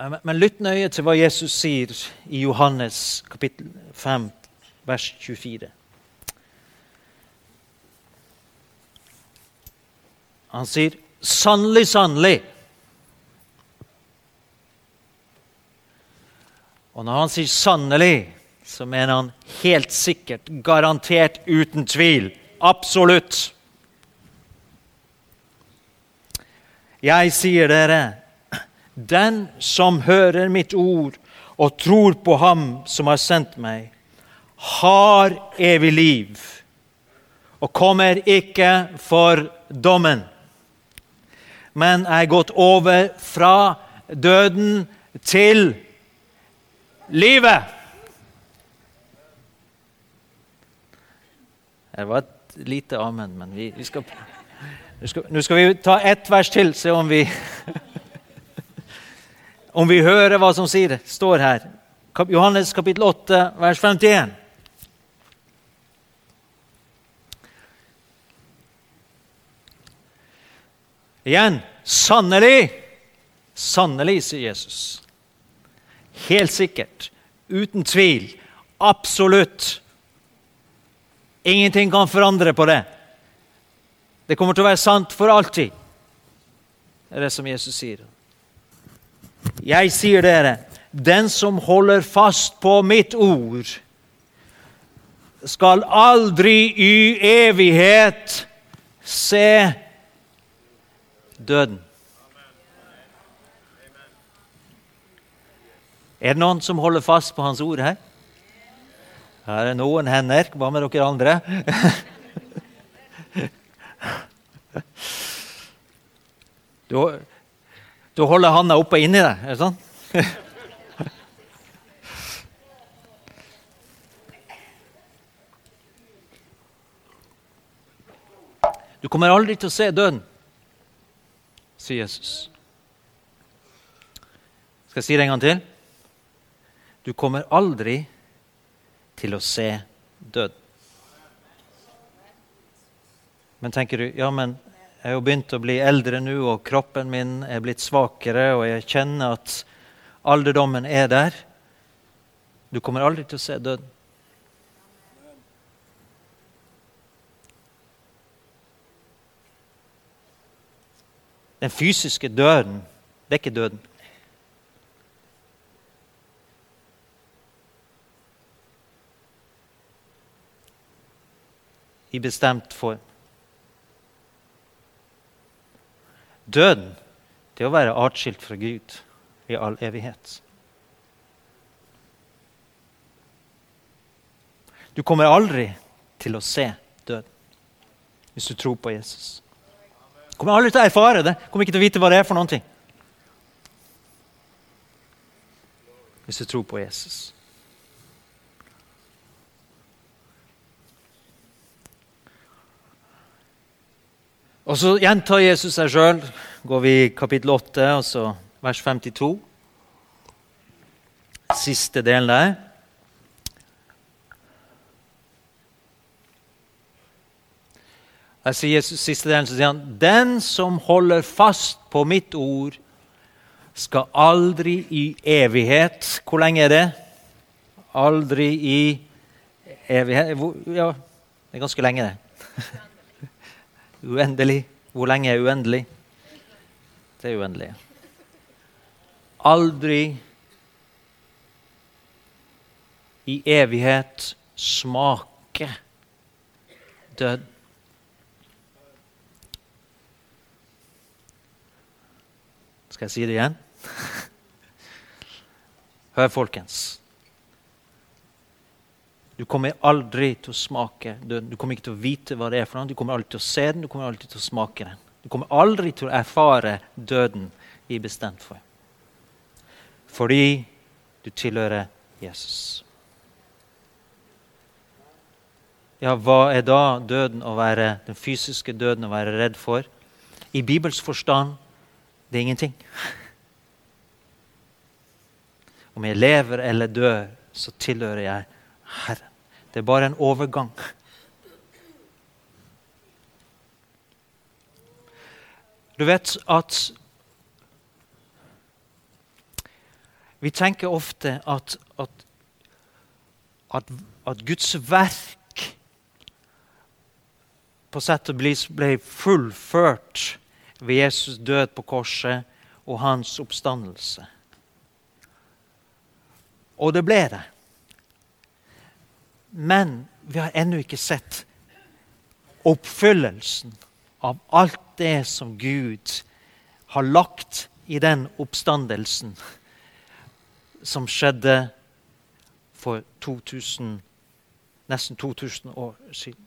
Eh, men- lytt nøye til hva Jesus sier i Johannes kapittel 5, vers 24. Han sier 'sannelig, sannelig'. Og når han sier 'sannelig', så mener han helt sikkert, garantert, uten tvil. Absolutt. Jeg sier dere, den som hører mitt ord og tror på ham som har sendt meg, har evig liv og kommer ikke for dommen, men er gått over fra døden til livet. Det var et lite amen, men vi, vi skal nå skal, vi ta ett vers til, se om vi Om vi hører hva som sier står her. Johannes kapittel 8, vers 51. Igjen sannelig, sannelig, sier Jesus. Helt sikkert, uten tvil, absolutt. Ingenting kan forandre på det. Det kommer til å være sant for alltid. Det er det som Jesus sier. Jeg sier dere, den som holder fast på mitt ord, skal aldri i evighet se døden. Er det noen som holder fast på hans ord her? Her er noen hender. Hva med dere andre? Du, du holder handa oppe inni deg, er det sånn? Du kommer aldri til å se døden, sier Jesus. Skal jeg si det en gang til? Du kommer aldri til å se døden. Men tenker du, ja, men jeg har jo begynt å bli eldre nå, og kroppen min er blitt svakere, og jeg kjenner at alderdommen er der. Du kommer aldri til å se døden. Den fysiske døden, det er ikke døden. I bestemt form. Døden, det er å være atskilt fra Gud i all evighet. Du kommer aldri til å se døden hvis du tror på Jesus. Du kommer aldri til å erfare det. Du kommer ikke til å vite hva det er for noen ting. Hvis du tror på Jesus. Og så gjentar Jesus seg sjøl. Går vi i kapittel 8, altså vers 52. Siste delen der. Jeg sier Jesus siste delen, så sier han Den som holder fast på mitt ord, skal aldri i evighet Hvor lenge er det? Aldri i evighet Ja, det er ganske lenge, det. Uendelig. Hvor lenge er uendelig? Det er uendelig. Aldri i evighet smake død. Skal jeg si det igjen? Hør, folkens. Du kommer aldri til å smake døden. Du kommer ikke til å vite hva det er for noe. Du kommer aldri til å se den, du kommer aldri til å smake den. Du kommer aldri til å erfare døden i bestemt form. Fordi du tilhører Jesus. Ja, hva er da døden å være, den fysiske døden å være redd for? I Bibels forstand det er ingenting. Om jeg lever eller dør, så tilhører jeg Herren. Det er bare en overgang. Du vet at Vi tenker ofte at, at, at, at Guds verk på sett og vis ble fullført ved Jesus død på korset og hans oppstandelse. Og det ble det. Men vi har ennå ikke sett oppfyllelsen av alt det som Gud har lagt i den oppstandelsen som skjedde for 2000, nesten 2000 år siden.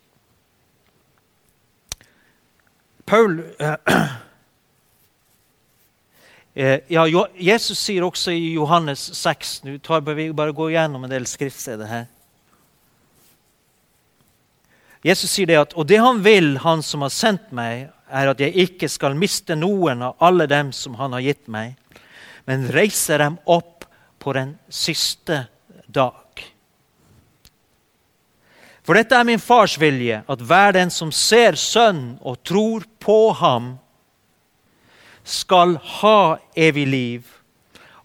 Paul eh, ja, Jesus sier også i Johannes 6 Nå tar vi bare gå gjennom en del skriftsteder her. Jesus sier det at og det han vil, han som har sendt meg, er at jeg ikke skal miste noen av alle dem som han har gitt meg, men reise dem opp på den siste dag. For dette er min fars vilje, at hver den som ser Sønnen og tror på ham, skal ha evig liv,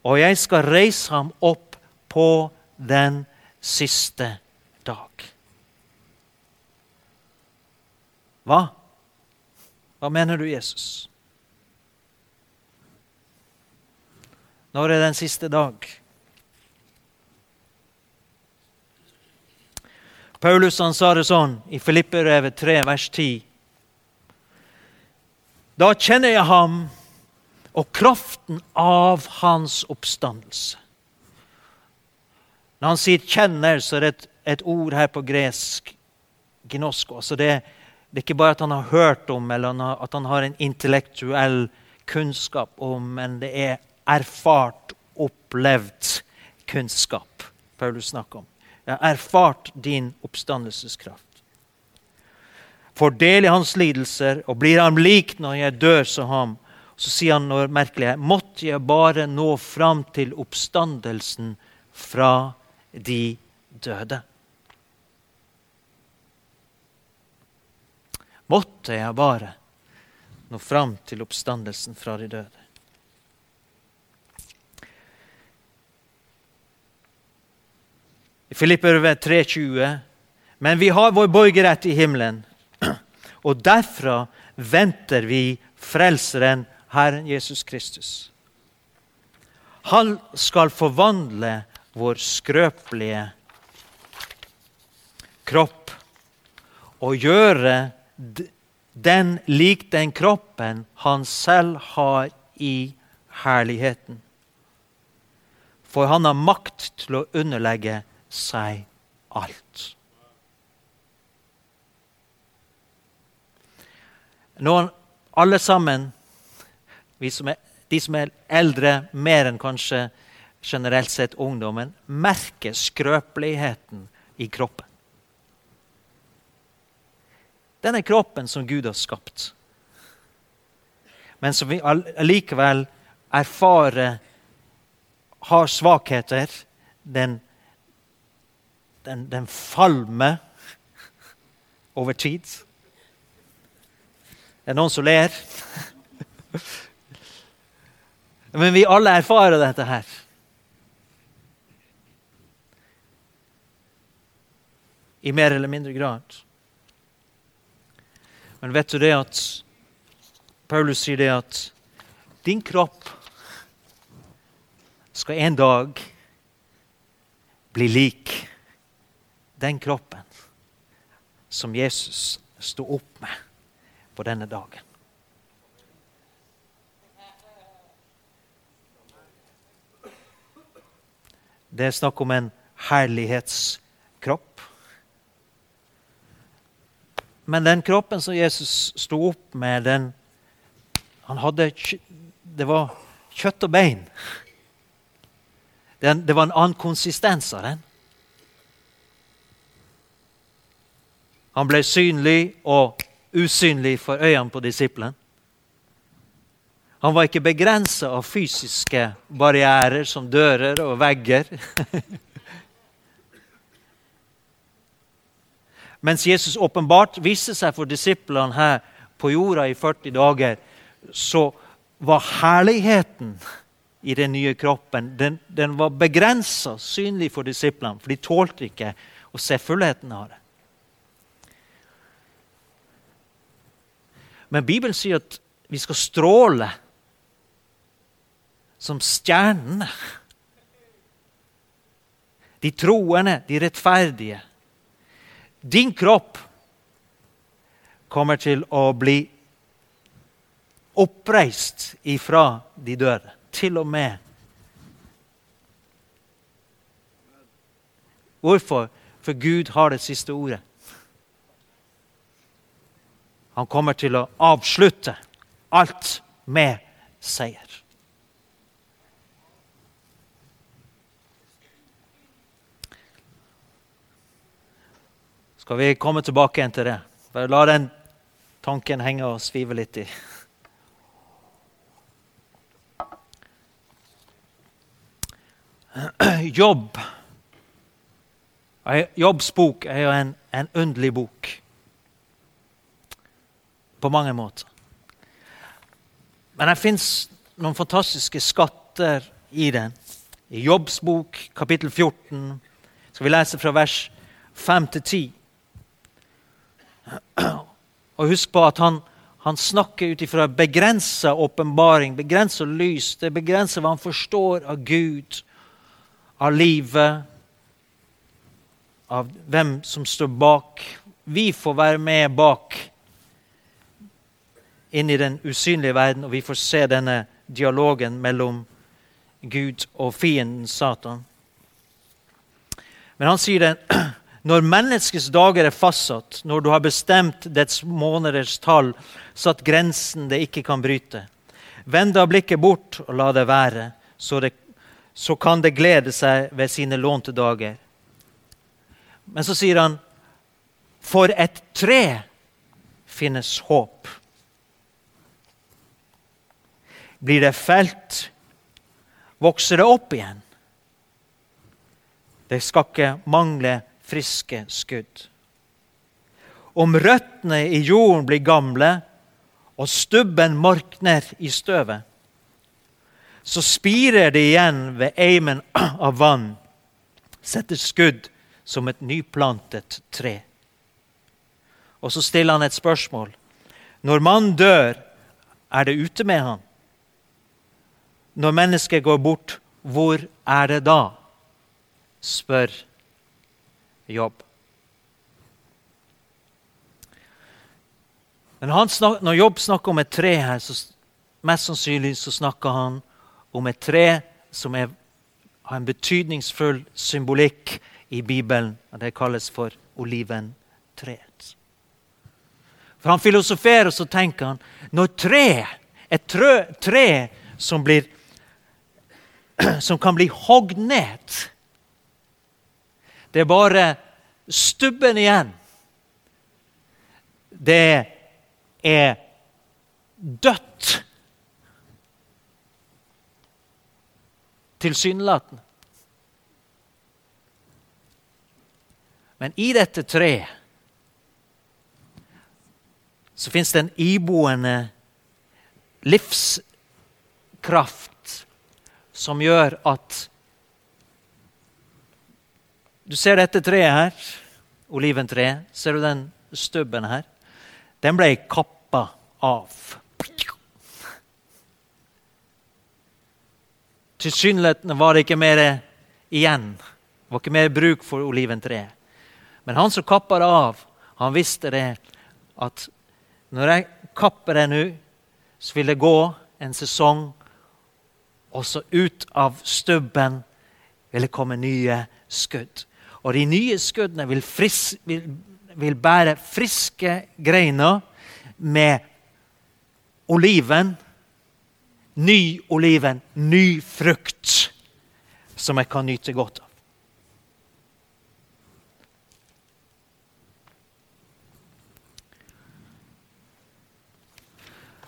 og jeg skal reise ham opp på den siste dag. Hva? Hva mener du, Jesus? Når er den siste dag? Paulus han sa det sånn i Filipperevet 3, vers 10. Da kjenner jeg ham og kraften av hans oppstandelse. Når han sier 'kjenner', så er det et, et ord her på gresk, gnosko. Altså det, det, er ikke bare at han har hørt om eller at han har en intellektuell kunnskap om, men det er erfart, opplevd kunnskap Paulus snakker om. Jeg har erfart din oppstandelseskraft. Får del i hans lidelser og blir ham lik når jeg dør som ham. Så sier han noe merkelig. Måtte jeg bare nå fram til oppstandelsen fra de døde. Måtte jeg bare nå fram til oppstandelsen fra de døde. I Filipper 3,20.: Men vi har vår borgerrett i himmelen, og derfra venter vi Frelseren, Herren Jesus Kristus. Han skal forvandle vår skrøpelige kropp og gjøre den lik den kroppen han selv har i herligheten. For han har makt til å underlegge seg alt. Når alle sammen, som er, de som er eldre mer enn kanskje generelt sett ungdommen, merker skrøpeligheten i kroppen. Denne kroppen som Gud har skapt, men som vi allikevel erfarer har svakheter. Den den, den falmer over tid. Det er noen som ler. Men vi alle erfarer dette her. I mer eller mindre grad. Men vet du det at Paulus sier det at din kropp skal en dag bli lik den kroppen som Jesus sto opp med på denne dagen. Det er snakk om en herlighetskropp. Men den kroppen som Jesus sto opp med, den han hadde, Det var kjøtt og bein. det var en annen konsistens av den. Han ble synlig og usynlig for øynene på disippelen. Han var ikke begrensa av fysiske barrierer som dører og vegger. Mens Jesus åpenbart viste seg for disiplene her på jorda i 40 dager, så var herligheten i den nye kroppen, den, den var begrensa synlig for disiplene, for de tålte ikke å se fullheten av det. Men Bibelen sier at vi skal stråle som stjernene. De troende, de rettferdige. Din kropp kommer til å bli oppreist ifra de døde. Til og med. Hvorfor? For Gud har det siste ordet. Han kommer til å avslutte alt med seier. Skal vi komme tilbake igjen til det? Bare la den tanken henge og svive litt i. Jobb. Jobbs bok er jo en, en underlig bok. På mange måter. Men det fins noen fantastiske skatter i den. I Jobbs bok, kapittel 14, skal vi lese fra vers 5 til 10. Og husk på at han, han snakker ut ifra begrensa åpenbaring, begrensa lys. Det begrenser hva han forstår av Gud, av livet, av hvem som står bak. Vi får være med bak inn i den usynlige verden, og vi får se denne dialogen mellom Gud og fienden Satan. Men han sier den Når menneskets dager er fastsatt, når du har bestemt dets måneders tall, satt grensen det ikke kan bryte, vend da blikket bort og la det være, så, det, så kan det glede seg ved sine lånte dager. Men så sier han, for et tre finnes håp. Blir det felt, vokser det opp igjen. Det skal ikke mangle friske skudd. Om røttene i jorden blir gamle og stubben morkner i støvet, så spirer det igjen ved eimen av vann, setter skudd som et nyplantet tre. Og så stiller han et spørsmål. Når mannen dør, er det ute med han? Når mennesket går bort, hvor er det da? spør jobb. Snak, når Jobb snakker om et tre her, så mest sannsynlig så snakker han om et tre som er, har en betydningsfull symbolikk i Bibelen. og Det kalles for oliventreet. For Han filosoferer og så tenker han når tre, et trø, tre som, blir, som kan bli hogd ned det er bare stubben igjen. Det er dødt. Tilsynelatende. Men i dette treet så fins det en iboende livskraft som gjør at du ser dette treet her, oliventreet. Ser du den stubben her? Den ble kappa av. Tilsynelatende var det ikke mer igjen. Det var ikke mer bruk for oliventreet. Men han som kappa det av, han visste det at når jeg kapper det nå, så vil det gå en sesong, og så ut av stubben vil det komme nye skudd. Og de nye skuddene vil, fris, vil, vil bære friske greiner med oliven. Ny oliven, ny frukt, som jeg kan nyte godt av.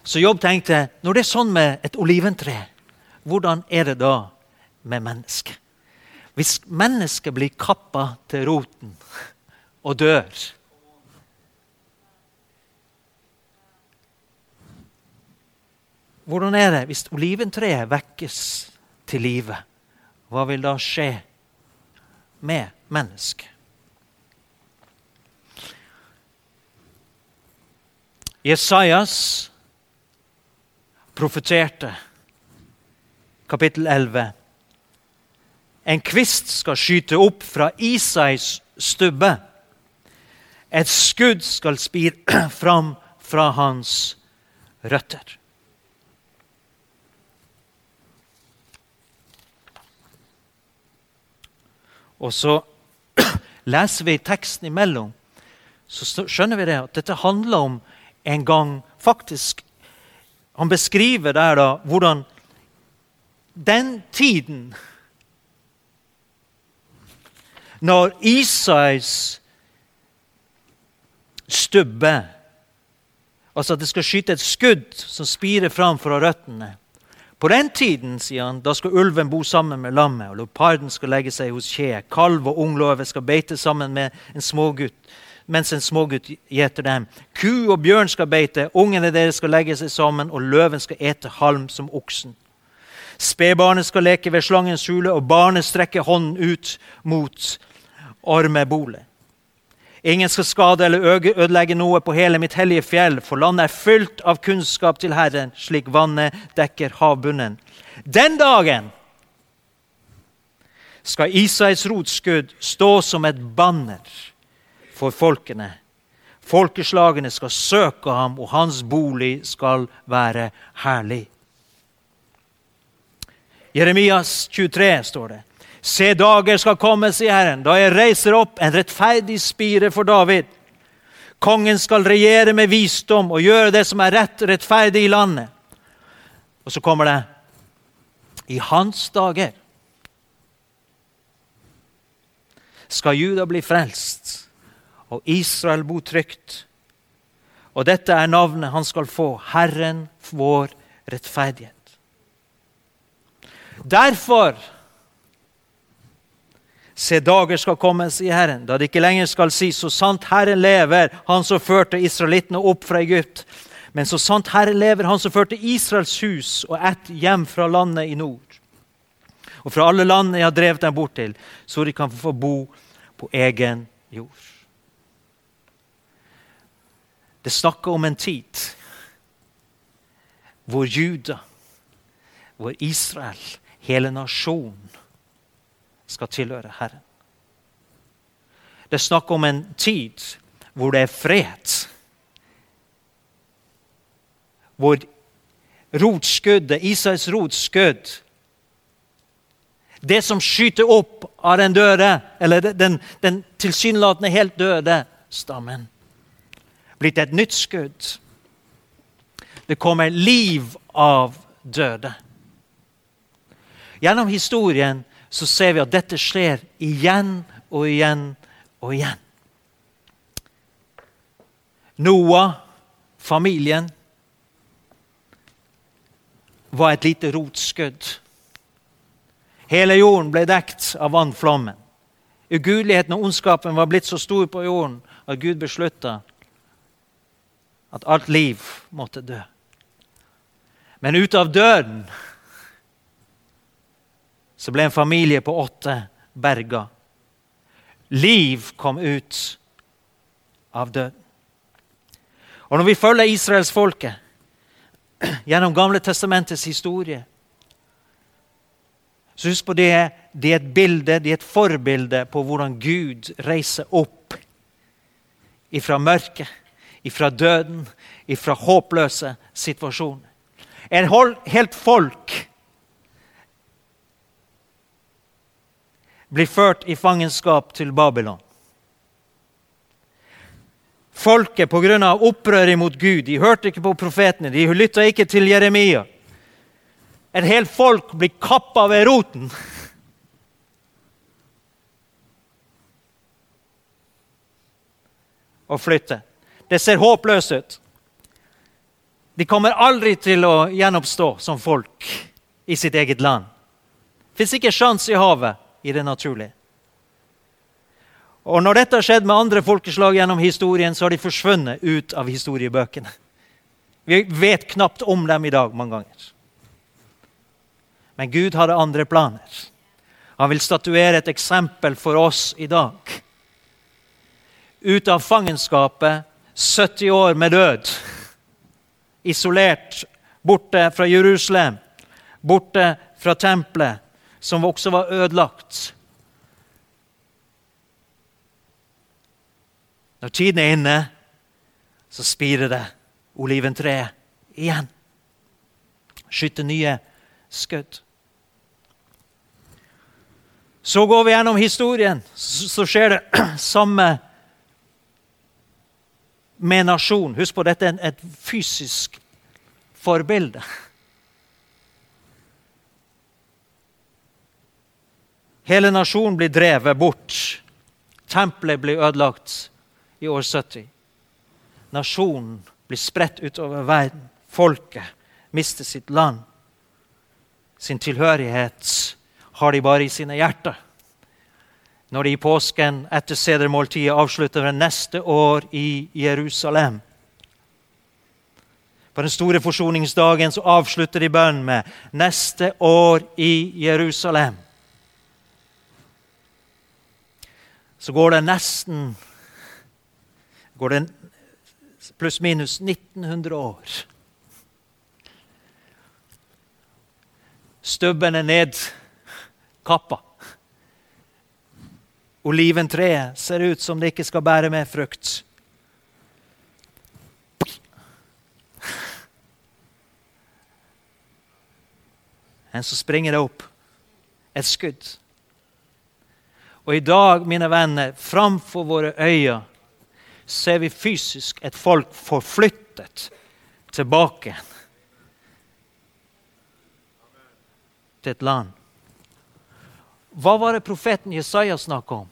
Så Jobb tenkte når det er sånn med et oliventre, hvordan er det da med mennesket? Hvis mennesket blir kappa til roten og dør Hvordan er det hvis oliventreet vekkes til live. Hva vil da skje med mennesket? Jesajas profeterte, kapittel 11. En kvist skal skyte opp fra Isais stubbe. Et skudd skal spire fram fra hans røtter. Og så leser vi teksten imellom, så skjønner vi det at dette handler om en gang faktisk Han beskriver der da hvordan den tiden Når Isais stubbe Altså at det skal skyte et skudd som spirer fram fra røttene. På den tiden sier han, da skal ulven bo sammen med lammet, og leoparden skal legge seg hos kje. Kalv og ungløve skal beite sammen med en smågutt mens en smågutt gjeter dem. Ku og bjørn skal beite, ungene deres skal legge seg sammen, og løven skal ete halm som oksen. Spedbarnet skal leke ved slangens hule, og barnet strekker hånden ut mot ormebolet. Ingen skal skade eller ødelegge noe på hele mitt hellige fjell, for landet er fylt av kunnskap til Herren, slik vannet dekker havbunnen. Den dagen skal Isais rotskudd stå som et banner for folkene. Folkeslagene skal søke ham, og hans bolig skal være herlig. Jeremias 23 står det. Se, dager skal komme, sier Herren, da jeg reiser opp en rettferdig spire for David. Kongen skal regjere med visdom og gjøre det som er rett og rettferdig i landet. Og så kommer det I hans dager skal Juda bli frelst og Israel bo trygt. Og dette er navnet han skal få, Herren vår rettferdighet. Derfor Se, dager skal komme, sier Herren, da det ikke lenger skal si, så sant Herren lever, han som førte israelittene opp fra Egypt. Men så sant Herren lever, han som førte Israels hus og ett hjem fra landet i nord. Og fra alle landene jeg har drevet dem bort til, så de kan få bo på egen jord. Det snakker om en tid hvor Juda, hvor Israel, hele nasjonen, skal tilhøre Herren. Det er snakk om en tid hvor det er fred. Hvor rotskuddet, Israels rotskudd Det som skyter opp av den døde, eller den, den tilsynelatende helt døde stammen blitt et nytt skudd. Det kommer liv av døde. Gjennom historien så ser vi at dette skjer igjen og igjen og igjen. Noah, familien, var et lite rotskudd. Hele jorden ble dekt av vannflommen. Ugudeligheten og ondskapen var blitt så stor på jorden at Gud beslutta at alt liv måtte dø. Men ut av døden så ble en familie på åtte berga. Liv kom ut av døden. Og når vi følger israelsfolket gjennom Gamle testamentets historie, så husk på det, det er et bilde, det er et forbilde på hvordan Gud reiser opp ifra mørket ifra døden, ifra håpløse situasjoner. En helt folk blir ført i fangenskap til Babylon. Folket, pga. opprøret mot Gud, de hørte ikke på profetene, de lytta ikke til Jeremia. Et helt folk blir kappa ved roten. Og flytter. Det ser håpløst ut. De kommer aldri til å gjenoppstå som folk i sitt eget land. Fins ikke sjans i havet i det naturlige. Og Når dette har skjedd med andre folkeslag gjennom historien, så har de forsvunnet ut av historiebøkene. Vi vet knapt om dem i dag mange ganger. Men Gud hadde andre planer. Han vil statuere et eksempel for oss i dag. Ut av fangenskapet, 70 år med død, isolert, borte fra Jerusalem, borte fra tempelet, som også var ødelagt. Når tiden er inne, så spirer det oliventreet igjen. Skyter nye skudd. Så går vi gjennom historien, så skjer det samme med nasjon. Husk på, dette er et fysisk forbilde. Hele nasjonen blir drevet bort. Tempelet blir ødelagt i år 70. Nasjonen blir spredt utover verden. Folket mister sitt land. Sin tilhørighet har de bare i sine hjerter. Når de i påsken etter sedermåltidet avslutter det neste år i Jerusalem. På den store forsoningsdagen så avslutter de bønnen med 'Neste år i Jerusalem'. Så går det nesten går det pluss-minus 1900 år. Stubben er nedkappa. Oliventreet ser ut som det ikke skal bære mer frukt. Men så springer det opp et skudd. Og i dag, mine venner, framfor våre øyne ser vi fysisk et folk forflyttet tilbake til et land. Hva var det profeten Jesaja snakka om?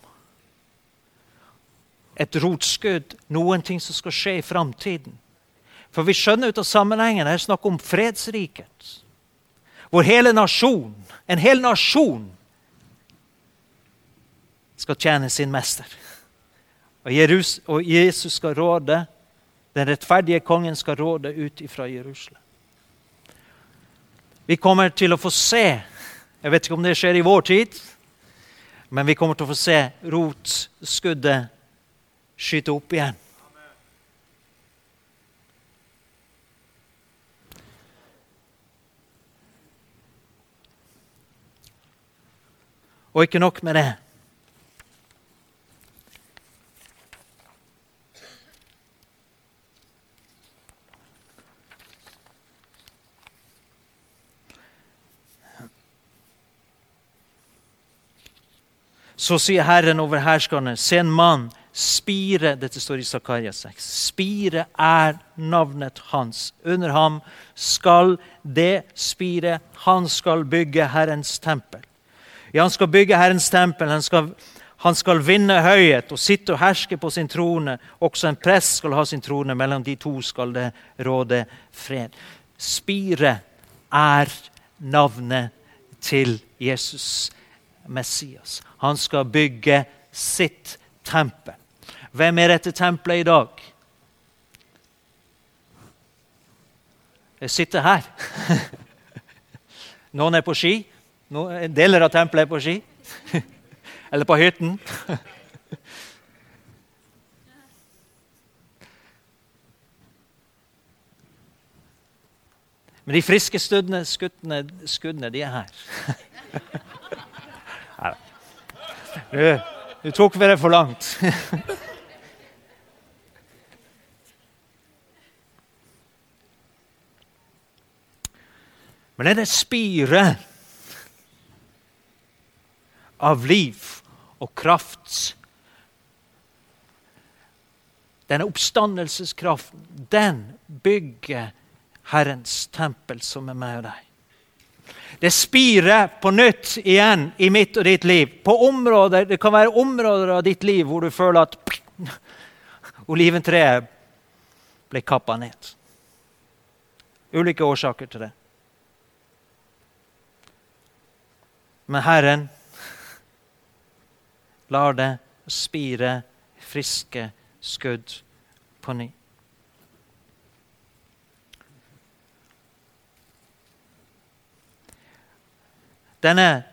Et rotskudd, noen ting som skal skje i framtiden. For vi skjønner ut av sammenhengen her snakk om fredsriket. Hvor hele nasjon, en hel nasjon, skal tjene sin mester. Og Jesus skal råde, den rettferdige kongen skal råde ut fra Jerusalem. Vi kommer til å få se Jeg vet ikke om det skjer i vår tid, men vi kommer til å få se rotskuddet skyte opp igjen. Og ikke nok med det. Så sier Herren over herskerne, se en mann Spire dette står i Zakaria 6. Spire er navnet hans. Under ham skal det spire. Han skal bygge Herrens tempel. Ja, han skal bygge Herrens tempel. Han skal, han skal vinne høyhet og sitte og herske på sin trone. Også en prest skal ha sin trone. Mellom de to skal det råde fred. Spire er navnet til Jesus Messias. Han skal bygge sitt tempel. Hvem er dette tempelet i dag? Jeg sitter her. Noen er på ski. Deler av tempelet er på ski. Eller på hytten. Men de friske skuddene, skuddene de er her. Nå tok vi det for langt. Men det er spire av liv og kraft. Denne oppstandelseskraften, den bygger Herrens tempel, som er og deg. Det spirer på nytt igjen i mitt og ditt liv. På områder, Det kan være områder av ditt liv hvor du føler at oliventreet ble kappa ned. Ulike årsaker til det. Men Herren lar det spire friske skudd på ny. Denne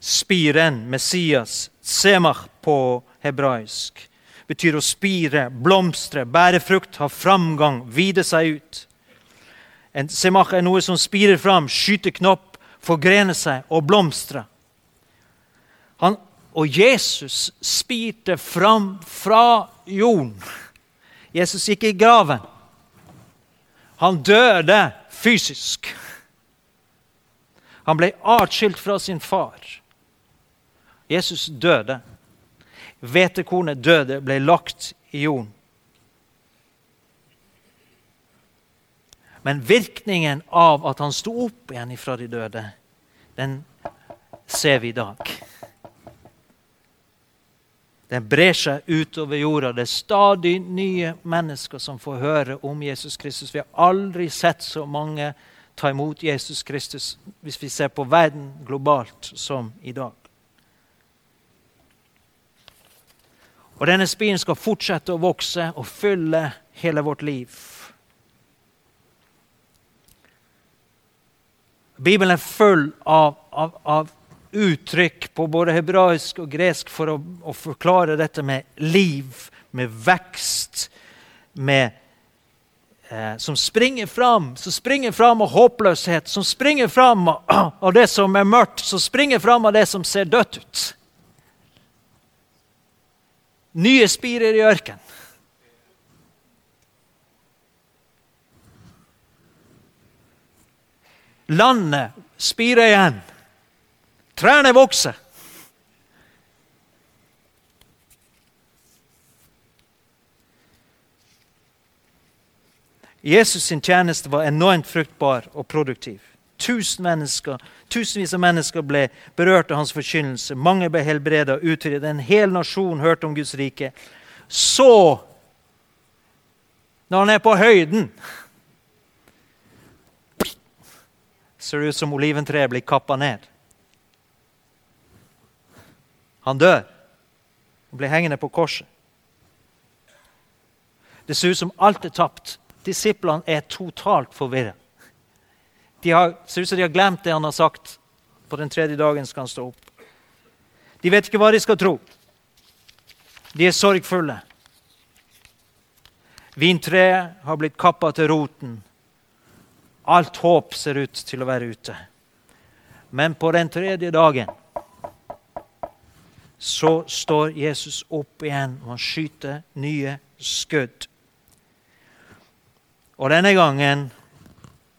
spiren, Messias, semach på hebraisk, betyr å spire, blomstre, bære frukt, ha framgang, vide seg ut. En semach er noe som spirer fram, skyter knopp, forgrener seg og blomstrer. Han, og Jesus spirte fram fra jorden. Jesus gikk i graven. Han døde fysisk. Han ble atskilt fra sin far. Jesus døde. Hvetekornet døde, ble lagt i jorden. Men virkningen av at han sto opp igjen fra de døde, den ser vi i dag. Den brer seg utover jorda. Det er stadig nye mennesker som får høre om Jesus Kristus. Vi har aldri sett så mange ta imot Jesus Kristus hvis vi ser på verden globalt som i dag. Og denne spien skal fortsette å vokse og fylle hele vårt liv. Bibelen er full av, av, av uttrykk på både hebraisk og gresk for å, å, forklare dette med liv, med vekst, med, eh, som springer fram, som springer fram av håpløshet, som springer fram av, det som er mørkt, som springer fram av det som ser dødt ut. Nye spirer i ørkenen. Landet spirer igjen. Trærne vokser. Jesus sin tjeneste var enormt fruktbar og produktiv. Tusen mennesker, tusenvis av mennesker ble berørt av hans forkynnelse. Mange ble helbredet og utryddet. En hel nasjon hørte om Guds rike. Så, når han er på høyden ser det ut som oliventreet blir kappa ned. Han dør og blir hengende på korset. Det ser ut som alt er tapt. Disiplene er totalt forvirra. De har, ser ut som de har glemt det han har sagt. På den tredje dagen skal han stå opp. De vet ikke hva de skal tro. De er sorgfulle. Vintreet har blitt kappa til roten. Alt håp ser ut til å være ute. Men på den tredje dagen så står Jesus opp igjen, og han skyter nye skudd. Og denne gangen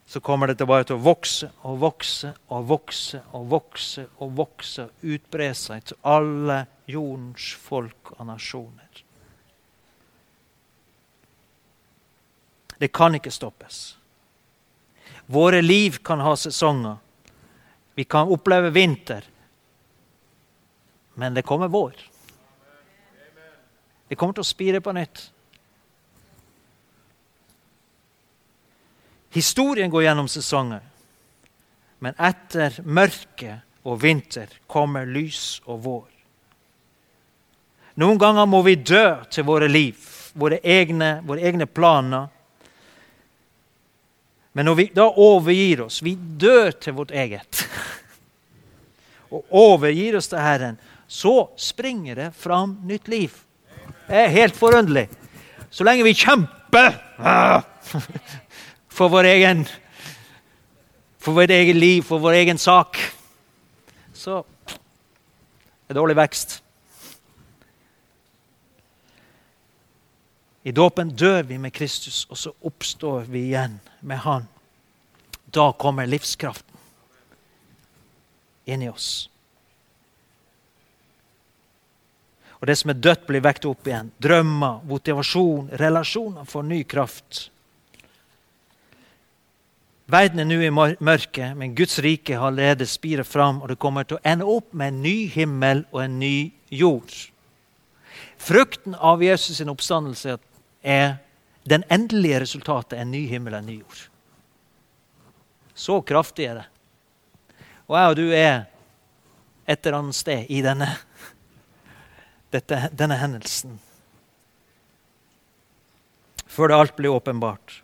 så kommer dette bare til å vokse og vokse og vokse og vokse og vokse og utbre seg til alle jordens folk og nasjoner. Det kan ikke stoppes. Våre liv kan ha sesonger. Vi kan oppleve vinter. Men det kommer vår. Det kommer til å spire på nytt. Historien går gjennom sesonger. Men etter mørke og vinter kommer lys og vår. Noen ganger må vi dø til våre liv, våre egne, våre egne planer men når vi da overgir oss, vi dør til vårt eget, og overgir oss til Herren, så springer det fram nytt liv. Det er helt forunderlig. Så lenge vi kjemper for vår egen for vårt eget liv, for vår egen sak, så det er dårlig vekst. I dåpen dør vi med Kristus, og så oppstår vi igjen med Han. Da kommer livskraften inni oss. Og det som er dødt, blir vekket opp igjen. Drømmer, motivasjon, relasjoner får ny kraft. Verden er nå i mørket, men Guds rike har ledet spiret fram, og det kommer til å ende opp med en ny himmel og en ny jord. Frukten av Jesus' sin oppstandelse er den endelige resultatet en ny himmel og en ny jord. Så kraftig er det. Og jeg og du er et eller annet sted i denne, dette, denne hendelsen. Før det alt blir åpenbart.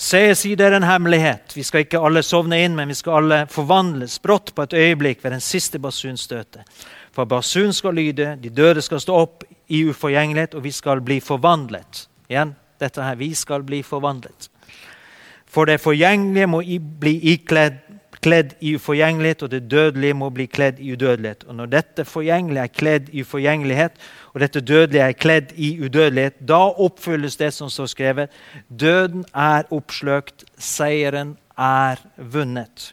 Se, sier det er en hemmelighet. Vi skal ikke alle sovne inn, men vi skal alle forvandles brått på et øyeblikk ved den siste basunstøtet. For basun skal lyde, de døde skal stå opp i uforgjengelighet, og vi skal bli forvandlet. Igjen, dette her, vi skal bli forvandlet. For det forgjengelige må bli ikledd kledd i uforgjengelighet, og det dødelige må bli kledd i udødelighet. Og når dette forgjengelige er kledd i uforgjengelighet, og dette dødelige er kledd i udødelighet, da oppfylles det som står skrevet. Døden er oppsløkt, seieren er vunnet.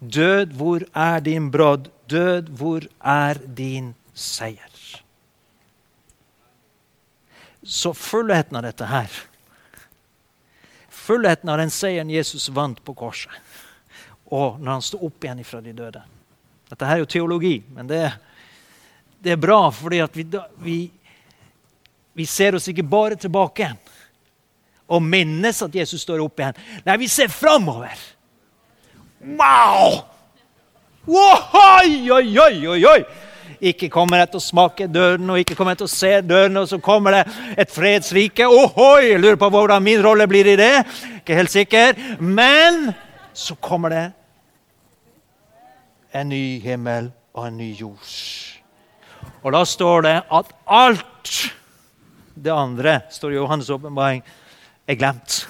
Død, hvor er din brodd? Død, hvor er din seier? Så fullheten av dette her Fullheten av den seieren Jesus vant på korset, og når han sto opp igjen fra de døde Dette her er jo teologi, men det, det er bra, fordi vi, vi, vi ser oss ikke bare tilbake og minnes at Jesus står opp igjen. Nei, vi ser framover. Wow! Oi, oi, oi, oi, oi! Ikke kommer jeg til å smake døden, og ikke kommer jeg til å se døden, og så kommer det et fredsrike. Ohoi! Jeg lurer på hvordan min rolle blir i det. Ikke helt sikker. Men så kommer det en ny himmel og en ny jord. Og da står det at alt det andre, står i Johannes' åpenbaring, er glemt.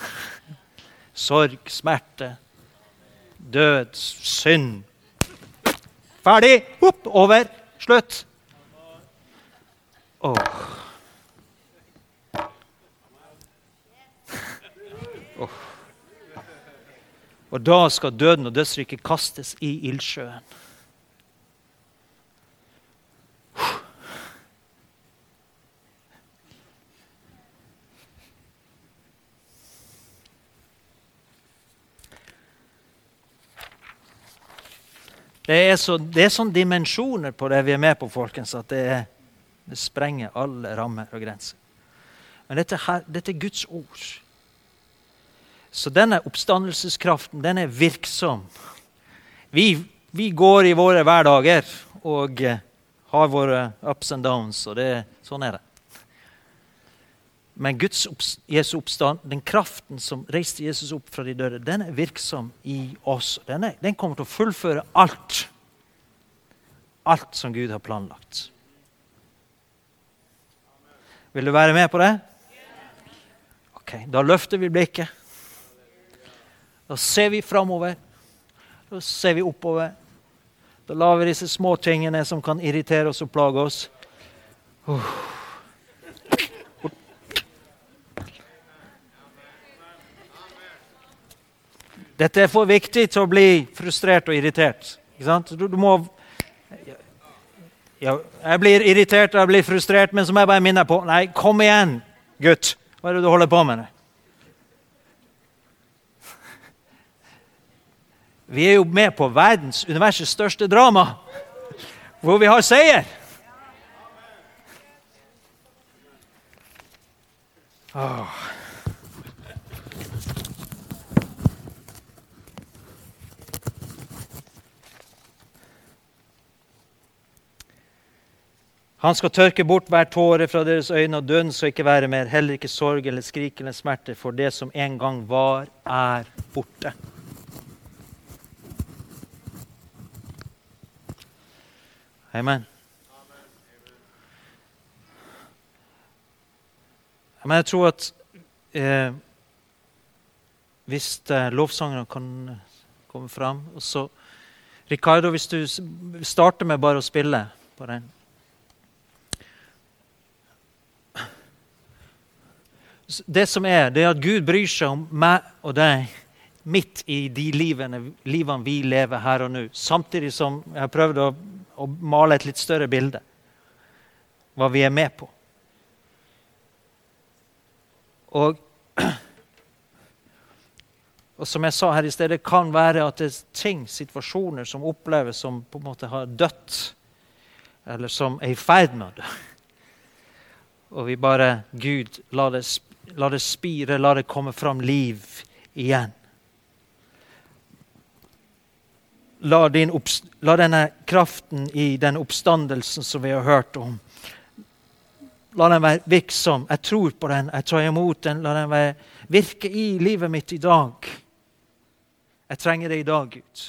Sorg, smerte, død, synd. Ferdig! Hopp, over. Slutt. Oh. Og da skal døden og dødsriket kastes i ildsjøen. Det er, så, det er sånne dimensjoner på det vi er med på, folkens, at det, det sprenger alle rammer og grenser. Men dette, her, dette, er Guds ord. Så denne oppstandelseskraften, den er virksom. Vi, vi går i våre hverdager og uh, har våre ups and downs, og det, sånn er det. Men Guds Jesu oppstand, den kraften som reiste Jesus opp fra de døde, den er virksom i oss. Den, er, den kommer til å fullføre alt. Alt som Gud har planlagt. Vil du være med på det? Ok, Da løfter vi blikket. Da ser vi framover. Da ser vi oppover. Da lar vi disse små tingene som kan irritere oss og plage oss. Uh. Dette er for viktig til å bli frustrert og irritert. Du, du, må ja, Jeg blir irritert og jeg blir frustrert, men så må jeg bare minne på Nei, kom igjen, gutt. Hva er det du holder på med? Vi er jo med på verdens, universets største drama, hvor vi har seier. Åh. Han skal tørke bort hver tåre fra deres øyne, og døden skal ikke være mer. Heller ikke sorg eller skrik eller smerte, for det som en gang var, er borte. Amen. Men jeg tror at eh, hvis eh, lovsangerne kan komme fram og så, Ricardo, hvis du starter med bare å spille på den det som er, det er at Gud bryr seg om meg og deg midt i de livene, livene vi lever her og nå. Samtidig som jeg har prøvd å, å male et litt større bilde. Hva vi er med på. Og, og som jeg sa her i sted, det kan være at det er ting, situasjoner, som oppleves som på en måte har dødd. Eller som er i ferd med å dø. Og vi bare Gud, la det La det spire, la det komme fram liv igjen. La, la, denne kraften i den oppstandelsen som vi har hørt om, La den være virksom. Jeg tror på den. Jeg tar imot den. La den være, virke i livet mitt i dag. Jeg trenger det i dag, Gud.